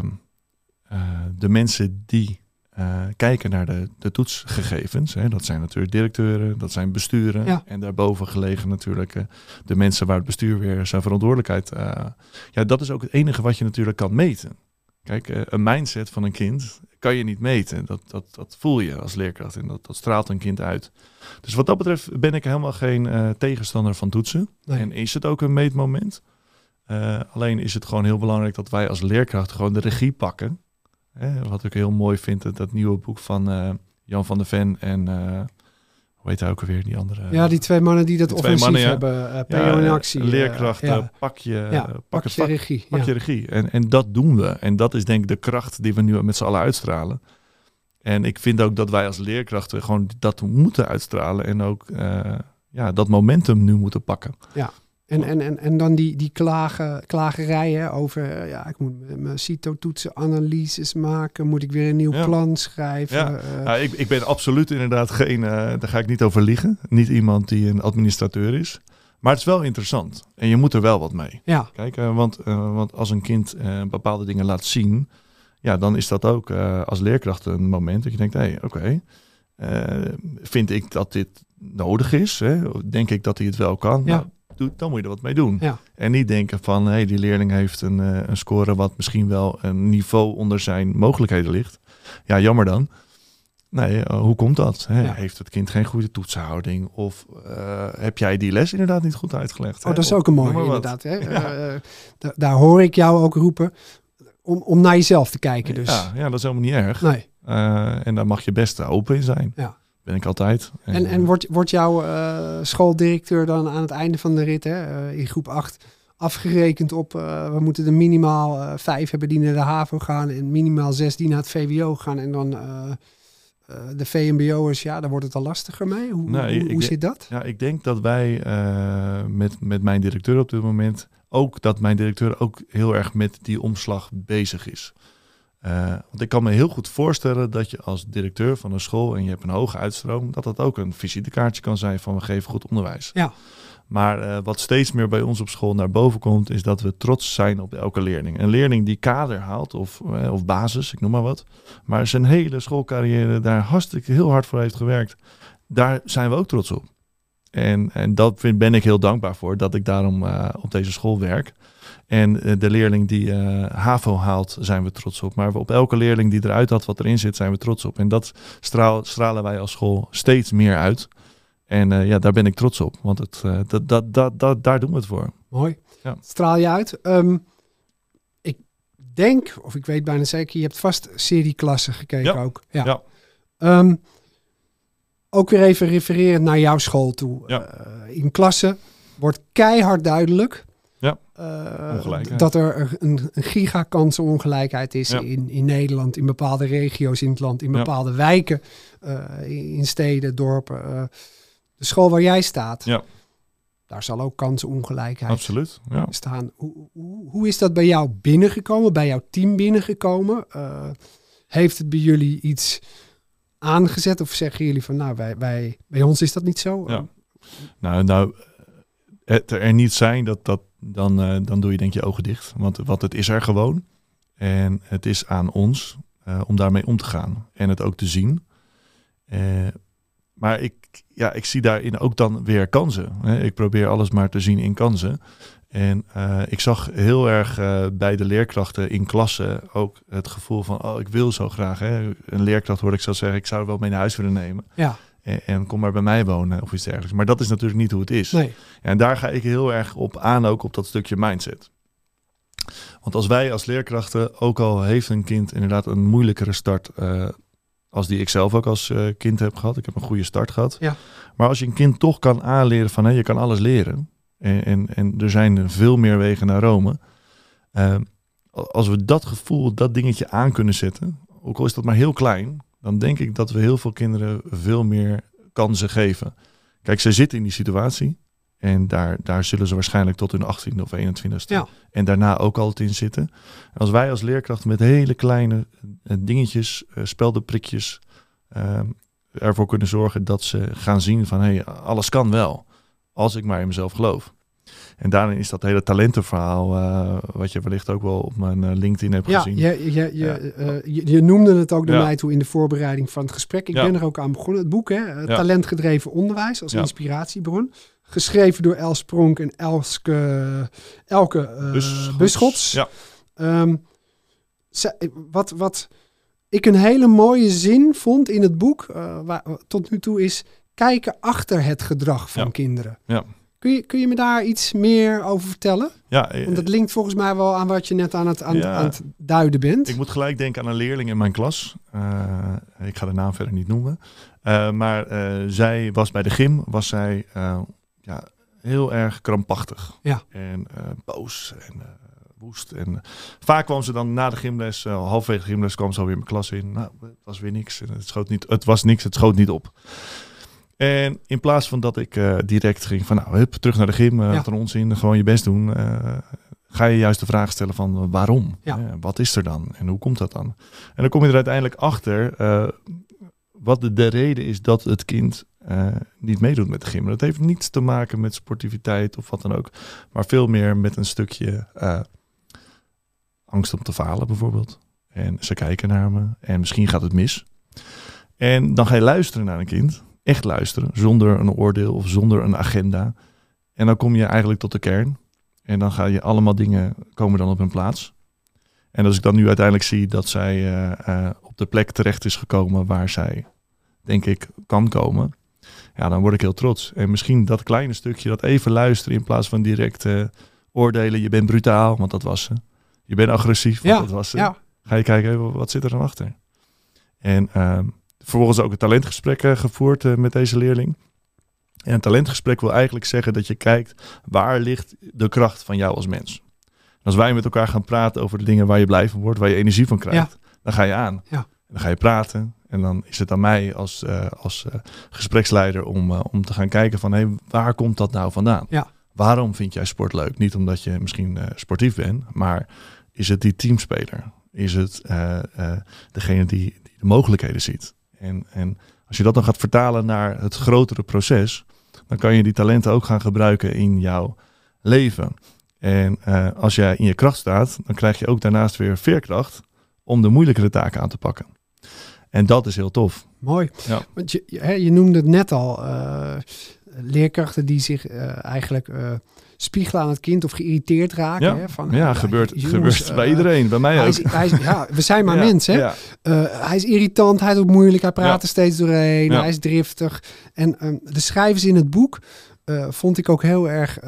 de mensen die uh, kijken naar de, de toetsgegevens. Hè. Dat zijn natuurlijk directeuren, dat zijn besturen. Ja. En daarboven gelegen natuurlijk uh, de mensen waar het bestuur weer zijn verantwoordelijkheid. Uh, ja, dat is ook het enige wat je natuurlijk kan meten. Kijk, een mindset van een kind kan je niet meten. Dat, dat, dat voel je als leerkracht en dat, dat straalt een kind uit. Dus wat dat betreft ben ik helemaal geen tegenstander van toetsen. Nee. En is het ook een meetmoment. alleen is het gewoon heel belangrijk dat wij als leerkracht gewoon de regie pakken. Hè, wat ik heel mooi vind, dat nieuwe boek van uh, Jan van der Ven en uh, hoe heet hij ook alweer, die andere? Ja, die twee mannen die dat offensief mannen, ja. hebben, uh, PO in actie. Leerkrachten, ja. pak je, pak, je vak, regie. Pak je regie. En, en dat doen we. En dat is denk ik de kracht die we nu met z'n allen uitstralen. En ik vind ook dat wij als leerkrachten gewoon dat moeten uitstralen en ook ja, dat momentum nu moeten pakken. Ja. En, en, en, en dan die, die klagen, klagerijen over, ja, ik moet mijn CITO-toetsen analyses maken, moet ik weer een nieuw ja. plan schrijven. Ja, uh, ja ik, ik ben absoluut inderdaad geen, uh, daar ga ik niet over liegen, niet iemand die een administrateur is. Maar het is wel interessant en je moet er wel wat mee. Ja. Kijk, uh, want, want als een kind bepaalde dingen laat zien, ja, dan is dat ook als leerkracht een moment dat je denkt, hé, hey, oké, okay, vind ik dat dit nodig is? Hè? Denk ik dat hij het wel kan? Ja. Nou, doet, dan moet je er wat mee doen. Ja. En niet denken van, hé, hey, die leerling heeft een, uh, een score wat misschien wel een niveau onder zijn mogelijkheden ligt. Ja, jammer dan. Nee, uh, hoe komt dat? Hè? Ja. Heeft het kind geen goede toetsenhouding? Of uh, heb jij die les inderdaad niet goed uitgelegd? Oh, hè? dat is ook een mooie inderdaad. Hè? Ja. Daar hoor ik jou ook roepen om, om naar jezelf te kijken. Dus. Ja, ja, dat is helemaal niet erg. Nee. En daar mag je best open in zijn. Ja. Ben ik altijd. En, en wordt, wordt jouw uh, schooldirecteur dan aan het einde van de rit, hè, uh, in groep 8, afgerekend op, uh, we moeten er minimaal vijf hebben die naar de HAVO gaan en minimaal zes die naar het VWO gaan en dan de VMBO'ers, ja, daar wordt het al lastiger mee. Hoe, hoe, hoe zit dat? Ja, ik denk dat wij met, met mijn directeur op dit moment, ook dat mijn directeur ook heel erg met die omslag bezig is. Uh, want ik kan me heel goed voorstellen dat je als directeur van een school en je hebt een hoge uitstroom, dat dat ook een visitekaartje kan zijn van we geven goed onderwijs. Ja. Maar uh, wat steeds meer bij ons op school naar boven komt, is dat we trots zijn op elke leerling. Een leerling die kader haalt of, uh, of basis, ik noem maar wat, maar zijn hele schoolcarrière daar hartstikke heel hard voor heeft gewerkt, daar zijn we ook trots op. En, en dat vind, ben ik heel dankbaar voor, dat ik daarom op deze school werk. En uh, de leerling die uh, HAVO haalt, zijn we trots op. Maar op elke leerling die eruit had wat erin zit, zijn we trots op. En dat straal, stralen wij als school steeds meer uit. En uh, ja, daar ben ik trots op. Want het, dat, dat, dat, dat, daar doen we het voor. Mooi. Ja. Straal je uit. Um, ik denk, of ik weet bijna zeker, je hebt vast serieklassen gekeken Ja. ook. Ja. Ja. Ehm, ook weer even refererend naar jouw school toe. Ja. Eh, in klassen wordt keihard duidelijk eh. Dat er een, een gigakansenongelijkheid is Ja. in, in Nederland, in bepaalde regio's in het land, in Ja. bepaalde wijken, eh, in in steden, dorpen. eh. de school waar jij staat, Ja. daar zal ook kansenongelijkheid Absoluut. Ja. staan. Hoe, hoe, hoe is dat bij jou binnengekomen, bij jouw team binnengekomen? Eh, heeft het bij jullie iets aangezet of zeggen jullie van nou, wij, wij, bij ons is dat niet zo? Ja. Nou, nou, het er niet zijn, dat, dat, dan, eh, dan doe je denk je ogen dicht. Want, want het is er gewoon. En het is aan ons eh, om daarmee om te gaan. En het ook te zien. Eh, maar ik, ja, ik zie daarin ook dan weer kansen. Hè. Ik probeer alles maar te zien in kansen. En ik zag heel erg bij de leerkrachten in klassen ook het gevoel van... oh, ik wil zo graag. Hè. Een leerkracht hoorde ik zo zeggen, ik zou er wel mee naar huis willen nemen. Ja, En, en kom maar bij mij wonen of iets dergelijks. Maar dat is natuurlijk niet hoe het is. nee. En daar ga ik heel erg op aan, ook op dat stukje mindset. Want als wij als leerkrachten, ook al heeft een kind inderdaad een moeilijkere start eh, als die ik zelf ook als eh, kind heb gehad. Ik heb een goede start gehad. Ja. Maar als je een kind toch kan aanleren van hé, je kan alles leren. En, en, en er zijn veel meer wegen naar Rome. Eh, als we dat gevoel, dat dingetje aan kunnen zetten, ook al is dat maar heel klein, dan denk ik dat we heel veel kinderen veel meer kansen geven. Kijk, ze zitten in die situatie. En daar, daar zullen ze waarschijnlijk tot hun 18e of 21ste. Ja. En daarna ook altijd in zitten. En als wij als leerkrachten met hele kleine eh, dingetjes, eh, speldenprikjes, eh, ervoor kunnen zorgen dat ze gaan zien van hé, hey, alles kan wel. Als ik maar in mezelf geloof. En daarin is dat hele talentenverhaal, eh, wat je wellicht ook wel op mijn eh, LinkedIn hebt Ja, gezien. je, je, je, Ja. eh, je, je noemde het ook naar Ja. mij toe in de voorbereiding van het gesprek. Ik ben er ook aan begonnen. Het boek, hè. Talentgedreven Onderwijs als inspiratiebron. Geschreven door Els Pronk en Elske, Elke eh Buschots. Buschots. Ja. Ehm, wat, wat ik een hele mooie zin vond in het boek, waar, tot nu toe, is kijken achter het gedrag van Ja. kinderen. Ja. Kun je, kun je me daar iets meer over vertellen? Ja, eh, Want dat linkt volgens mij wel aan wat je net aan het, aan, Ja. aan het duiden bent. Ik moet gelijk denken aan een leerling in mijn klas. Eh, ik ga de naam verder niet noemen. Eh, maar eh, zij was bij de gym, was zij eh, ja, heel erg krampachtig. Ja. En eh, boos en eh, woest. En vaak kwam ze dan na de gymles, eh, halverwege de gymles, kwam ze alweer mijn klas in. Nou, het was weer niks. En het, schoot niet, het was niks, het schoot niet op. En in plaats van dat ik eh, direct ging van, nou, hup, terug naar de gym, uh, Ja. onzin, gewoon je best doen. eh, ga je juist de vraag stellen van waarom? Ja. Wat is er dan? En hoe komt dat dan? En dan kom je er uiteindelijk achter wat de, de reden is dat het kind niet meedoet met de gym. Dat heeft niets te maken met sportiviteit of wat dan ook. Maar veel meer met een stukje angst om te falen bijvoorbeeld. En ze kijken naar me en misschien gaat het mis. En dan ga je luisteren naar een kind. Echt luisteren, zonder een oordeel of zonder een agenda. En dan kom je eigenlijk tot de kern. En dan ga je allemaal dingen komen dan op hun plaats. En als ik dan nu uiteindelijk zie dat zij eh, eh, op de plek terecht is gekomen waar zij, denk ik, kan komen. Ja, dan word ik heel trots. En misschien dat kleine stukje, dat even luisteren in plaats van direct eh, oordelen. Je bent brutaal, want dat was ze. Je bent agressief, want Ja, dat was ze. ja, Ga je kijken, wat zit er dan achter? En ehm, vervolgens ook een talentgesprek eh, gevoerd eh, met deze leerling. En een talentgesprek wil eigenlijk zeggen dat je kijkt waar ligt de kracht van jou als mens. En als wij met elkaar gaan praten over de dingen waar je blij van wordt, waar je energie van krijgt, dan ga je aan. Ja. En dan ga je praten en dan is het aan mij als, eh, als gespreksleider om, om te gaan kijken van hé, waar komt dat nou vandaan? Ja. Waarom vind jij sport leuk? Niet omdat je misschien sportief bent, maar is het die teamspeler? Is het degene die, die de mogelijkheden ziet? En, en als je dat dan gaat vertalen naar het grotere proces, dan kan je die talenten ook gaan gebruiken in jouw leven. En eh, als jij in je kracht staat, dan krijg je ook daarnaast weer veerkracht om de moeilijkere taken aan te pakken. En dat is heel tof. mooi. Ja. Want je, je, noemde het net al, eh, leerkrachten die zich eh, eigenlijk spiegelen aan het kind of geïrriteerd raken. Ja, hè, van, ja, gebeurt, jongens, gebeurt eh, bij iedereen, bij mij Hij ook. is, hij is- ja, we zijn maar mensen. Eh, hij is irritant, hij doet moeilijk, hij praat er steeds doorheen, hij is driftig. En ehm schrijven ze in het boek, eh, vond ik ook heel erg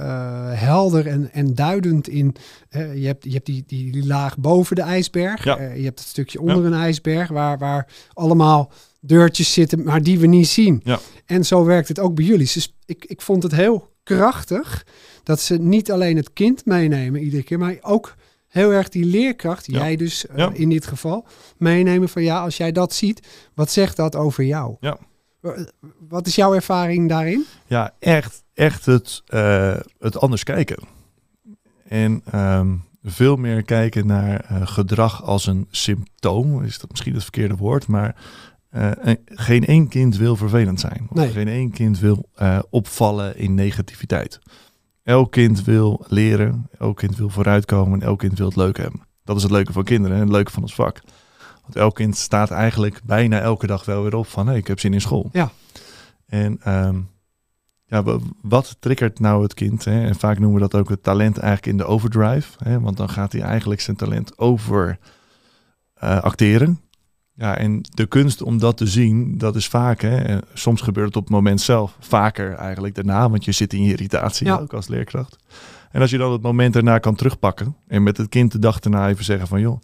helder en, en duidend in. je hebt, je hebt die, die, die laag boven de ijsberg. Ja. Je hebt het stukje onder een ijsberg waar, waar allemaal deurtjes zitten, maar die we niet zien. Ja. En zo werkt het ook bij jullie. Dus ik, ik vond het heel krachtig dat ze niet alleen het kind meenemen iedere keer, maar ook heel erg die leerkracht, Ja. jij dus eh, Ja. in dit geval, meenemen van ja, als jij dat ziet, wat zegt dat over jou? Ja. Wa- Wat is jouw ervaring daarin? Ja, echt, echt het, eh, het anders kijken. En ehm, veel meer kijken naar eh, gedrag als een symptoom. Is dat misschien het verkeerde woord, maar en geen één kind wil vervelend zijn. Of Nee. Geen één kind wil opvallen in negativiteit. Elk kind wil leren, elk kind wil vooruitkomen en elk kind wil het leuk hebben. Dat is het leuke van kinderen en het leuke van ons vak. Want elk kind staat eigenlijk bijna elke dag wel weer op van hé, ik heb zin in school. Ja. En ehm, ja, wa- wat triggert nou het kind? Hè? En vaak noemen we dat ook het talent eigenlijk in de overdrive. Hè? Want dan gaat hij eigenlijk zijn talent over eh, acteren. Ja, en de kunst om dat te zien, dat is vaak, hè, soms gebeurt het op het moment zelf, vaker eigenlijk daarna, want je zit in je irritatie Ja. ook als leerkracht. En als je dan het moment daarna kan terugpakken en met het kind de dag daarna even zeggen van, joh,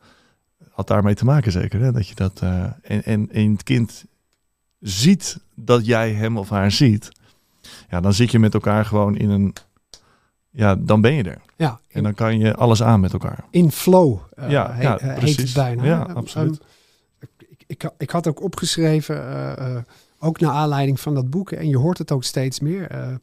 had daarmee te maken zeker, hè, dat je dat, eh, en, en, en het kind ziet dat jij hem of haar ziet, ja, dan zit je met elkaar gewoon in een, ja, dan ben je er. Ja, En dan kan je alles aan met elkaar. in flow eh, Ja, he- ja, eh, heet precies. het bijna. Ja, Ehm, absoluut. ik, ik, ik had ook opgeschreven, eh, eh, ook naar aanleiding van dat boek, en je hoort het ook steeds meer. eh,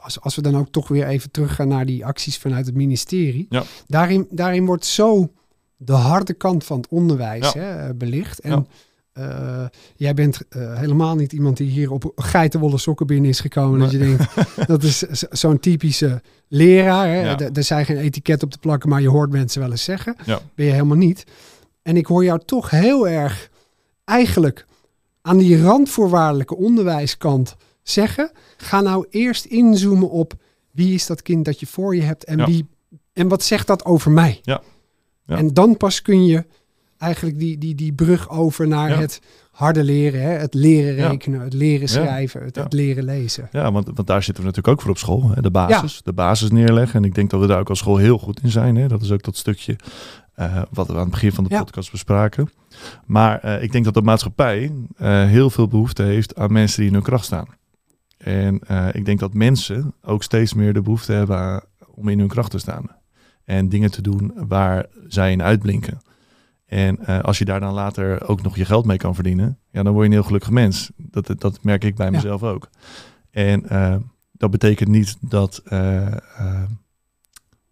als, als we dan ook toch weer even teruggaan naar die acties vanuit het ministerie. Ja. Daarin, daarin wordt zo de harde kant van het onderwijs Ja. hè, belicht. En jij bent helemaal niet iemand die hier op geitenwolle sokken binnen is gekomen. Dat je denkt, dat is zo- zo'n typische leraar. Hè? Ja. Er- Er zijn geen etiket op te plakken, maar je hoort mensen wel eens zeggen. Ja. Ben je helemaal niet. En ik hoor jou toch heel erg eigenlijk aan die randvoorwaardelijke onderwijskant zeggen. Ga nou eerst inzoomen op wie is dat kind dat je voor je hebt en, Ja. wie, en wat zegt dat over mij. Ja. Ja. En dan pas kun je eigenlijk die, die, die brug over naar Ja. het harde leren. Hè? Het leren Ja. rekenen, het leren schrijven, het, leren lezen. Ja, want, want daar zitten we natuurlijk ook voor op school. Hè? De basis. De basis neerleggen. En ik denk dat we daar ook als school heel goed in zijn. Hè? Dat is ook dat stukje eh, wat we aan het begin van de podcast bespraken. Maar eh, ik denk dat de maatschappij eh, heel veel behoefte heeft aan mensen die in hun kracht staan. En ik denk dat mensen ook steeds meer de behoefte hebben aan- om in hun kracht te staan. En dingen te doen waar zij in uitblinken. En eh, als je daar dan later ook nog je geld mee kan verdienen, ja, dan word je een heel gelukkig mens. Dat, dat merk ik bij Ja. mezelf ook. En eh, dat betekent niet dat eh,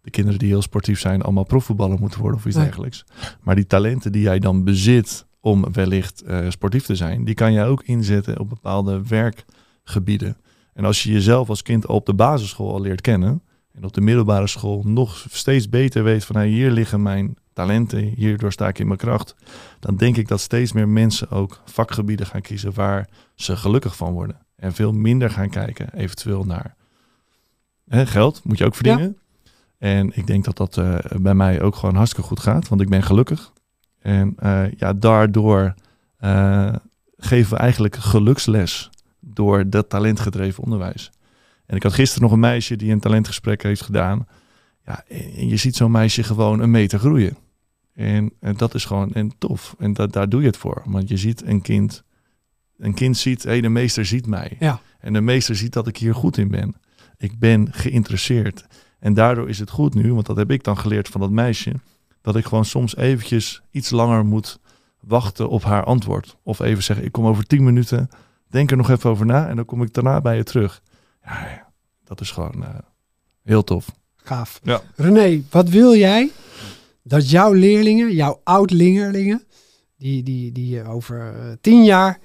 de kinderen die heel sportief zijn allemaal profvoetballer moeten worden of iets Nee. dergelijks. Maar die talenten die jij dan bezit om wellicht sportief te zijn, die kan jij ook inzetten op bepaalde werkgebieden. En als je jezelf als kind op de basisschool al leert kennen en op de middelbare school nog steeds beter weet van hey, hier liggen mijn talenten, hierdoor sta ik in mijn kracht, dan denk ik dat steeds meer mensen ook vakgebieden gaan kiezen waar ze gelukkig van worden. En veel minder gaan kijken eventueel naar hè, geld, moet je ook verdienen. En ik denk dat dat eh, bij mij ook gewoon hartstikke goed gaat, want ik ben gelukkig. En eh, ja, daardoor eh, geven we eigenlijk geluksles door dat talentgedreven onderwijs. En ik had gisteren nog een meisje die een talentgesprek heeft gedaan. Ja, en je ziet zo'n meisje gewoon een meter groeien. En, en dat is gewoon en tof. En dat, daar doe je het voor. Want je ziet een kind. Een kind ziet, hé, hey, de meester ziet mij. Ja. En de meester ziet dat ik hier goed in ben. Ik ben geïnteresseerd. En daardoor is het goed nu, want dat heb ik dan geleerd van dat meisje, dat ik gewoon soms eventjes iets langer moet wachten op haar antwoord. Of even zeggen, ik kom over tien minuten, denk er nog even over na en dan kom ik daarna bij je terug. Ja, ja, dat is gewoon eh, heel tof. Gaaf. Ja. René, wat wil jij dat jouw leerlingen, jouw oud-leerlingen, die, die, die je over eh, tien jaar,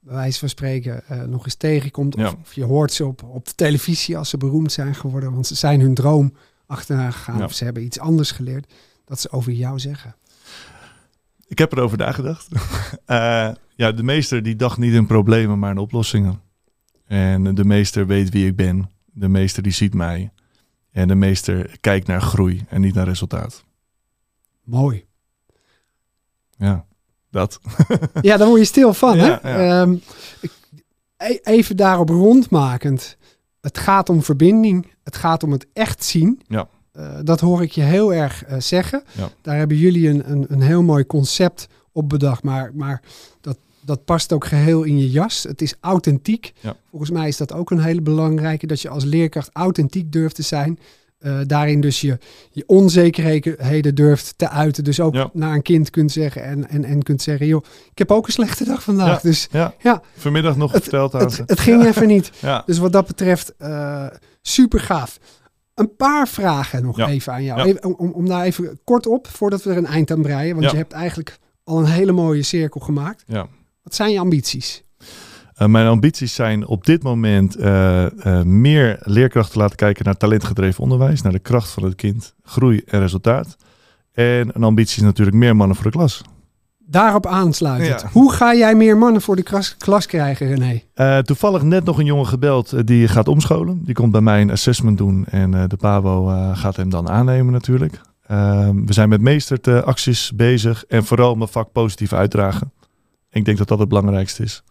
bij wijze van spreken, eh, nog eens tegenkomt. Ja. Of, of je hoort ze op, op de televisie als ze beroemd zijn geworden, want ze zijn hun droom achterna gegaan Ja. of ze hebben iets anders geleerd, dat ze over jou zeggen. Ik heb erover nagedacht. Eh, ja, de meester die dacht niet in problemen, maar in oplossingen. En de meester weet wie ik ben. De meester die ziet mij. En de meester kijkt naar groei en niet naar resultaat. Mooi. Ja, dat. Ja, daar word je stil van, Ja, hè? ja. Ehm, e- even daarop rondmakend. het gaat om verbinding. Het gaat om het echt zien. Ja. Eh, dat hoor ik je heel erg eh, zeggen. Ja. Daar hebben jullie een, een, een heel mooi concept op bedacht. Maar, maar dat, dat past ook geheel in je jas. Het is authentiek. Ja. Volgens mij is dat ook een hele belangrijke. Dat je als leerkracht authentiek durft te zijn. Eh, daarin dus je, je onzekerheden durft te uiten. Dus ook Ja. naar een kind kunt zeggen en, en, en kunt zeggen... joh, ik heb ook een slechte dag vandaag. Dus Ja. Ja. Vanmiddag nog Het- verteld aan het, het ging even niet. Dus wat dat betreft, eh, super gaaf. Een paar vragen nog even aan jou. Even, om, om daar even kort op, voordat we er een eind aan breien. Want je hebt eigenlijk al een hele mooie cirkel gemaakt. ja. Wat zijn je ambities? Eh, mijn ambities zijn op dit moment eh, eh, meer leerkrachten laten kijken naar talentgedreven onderwijs, naar de kracht van het kind, groei en resultaat. En een ambitie is natuurlijk meer mannen voor de klas. Daarop aansluitend. Ja. Hoe ga jij meer mannen voor de klas, klas krijgen, René? Toevallig net nog een jongen gebeld die gaat omscholen. Die komt bij mij een assessment doen en de PABO gaat hem dan aannemen natuurlijk. Ehm, we zijn met meestert acties bezig en vooral mijn vak positief uitdragen. Ik denk dat dat het belangrijkste is.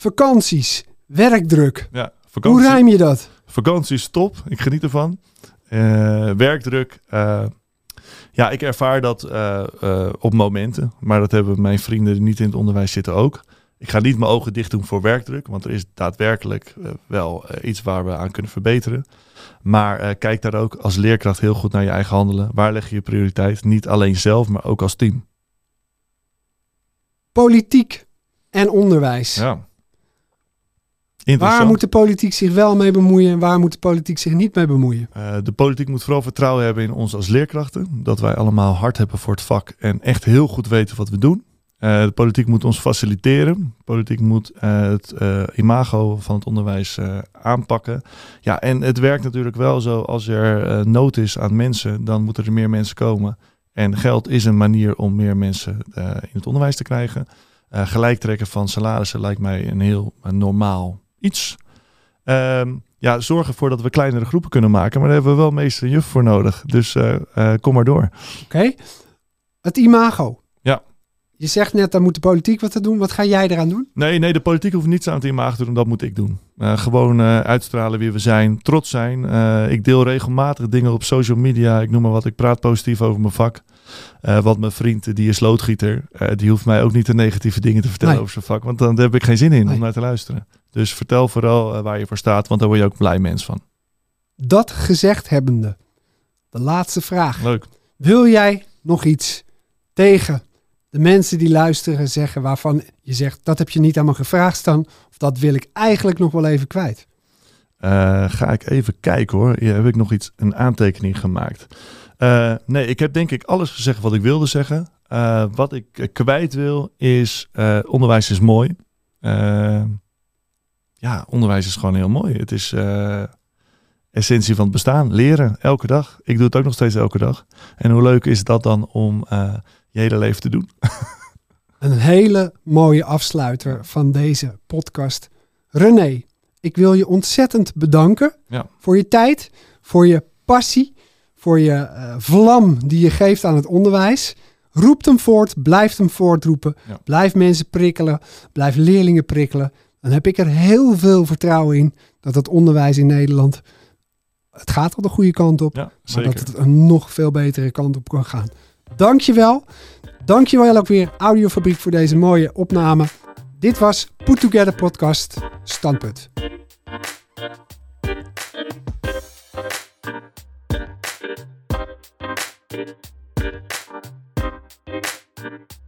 Vakanties, werkdruk. Ja, Hoe rijm je dat? vakantie is top. Ik geniet ervan. Eh, werkdruk. eh, ja, ik ervaar dat eh, op momenten. Maar dat hebben mijn vrienden die niet in het onderwijs zitten ook. Ik ga niet mijn ogen dicht doen voor werkdruk. Want er is daadwerkelijk wel iets waar we aan kunnen verbeteren. Maar kijk daar ook als leerkracht heel goed naar je eigen handelen. Waar leg je je prioriteit? Niet alleen zelf, maar ook als team. Politiek en onderwijs. Ja. Waar moet de politiek zich wel mee bemoeien en waar moet de politiek zich niet mee bemoeien? Eh, de politiek moet vooral vertrouwen hebben in ons als leerkrachten. Dat wij allemaal hard hebben voor het vak en echt heel goed weten wat we doen. Eh, de politiek moet ons faciliteren. De politiek moet eh, het imago van het onderwijs aanpakken. Ja, en het werkt natuurlijk wel zo. Als er nood is aan mensen, dan moeten er meer mensen komen. En geld is een manier om meer mensen in het onderwijs te krijgen. Eh gelijk trekken van salarissen lijkt mij een heel normaal iets. Ehm, ja, zorg ervoor dat we kleinere groepen kunnen maken. Maar daar hebben we wel meester en juf voor nodig. Dus eh, eh, kom maar door. Oké. Het imago. Ja. Je zegt net, daar moet de politiek wat te doen. Wat ga jij eraan doen? Nee, nee, de politiek hoeft niets aan het imago te doen. Dat moet ik doen. Eh, gewoon uitstralen wie we zijn. Trots zijn. Ik deel regelmatig dingen op social media. Ik noem maar wat. Ik praat positief over mijn vak. Eh want mijn vriend, die is loodgieter. eh, die hoeft mij ook niet de negatieve dingen te vertellen Nee. over zijn vak. Want dan heb ik geen zin in Nee. om naar te luisteren. Dus vertel vooral eh, waar je voor staat. Want daar word je ook blij mens van. Dat gezegd hebbende. De laatste vraag. Leuk. Wil jij nog iets tegen de mensen die luisteren zeggen waarvan je zegt dat heb je niet aan me gevraagd staan of dat wil ik eigenlijk nog wel even kwijt? Ga ik even kijken hoor. Hier heb ik nog iets, een aantekening gemaakt. Eh, nee, ik heb denk ik alles gezegd wat ik wilde zeggen. Eh, wat ik eh, kwijt wil is, onderwijs is mooi. Ja, onderwijs is gewoon heel mooi. Het is essentie van het bestaan. Leren, elke dag. Ik doe het ook nog steeds elke dag. En hoe leuk is dat dan om je hele leven te doen? Een hele mooie afsluiter van deze podcast. René, ik wil je ontzettend bedanken Ja. voor je tijd, voor je passie, voor je eh, vlam die je geeft aan het onderwijs. Roept hem voort, blijf hem voortroepen. Ja. Blijf mensen prikkelen, blijf leerlingen prikkelen. Dan heb ik er heel veel vertrouwen in dat het onderwijs in Nederland, het gaat al de goede kant op, Ja, maar zeker. dat het een nog veel betere kant op kan gaan. Dankjewel. Dankjewel ook weer Audiofabriek voor deze mooie opname. Dit was Put Together Podcast Standpunt. Thank you.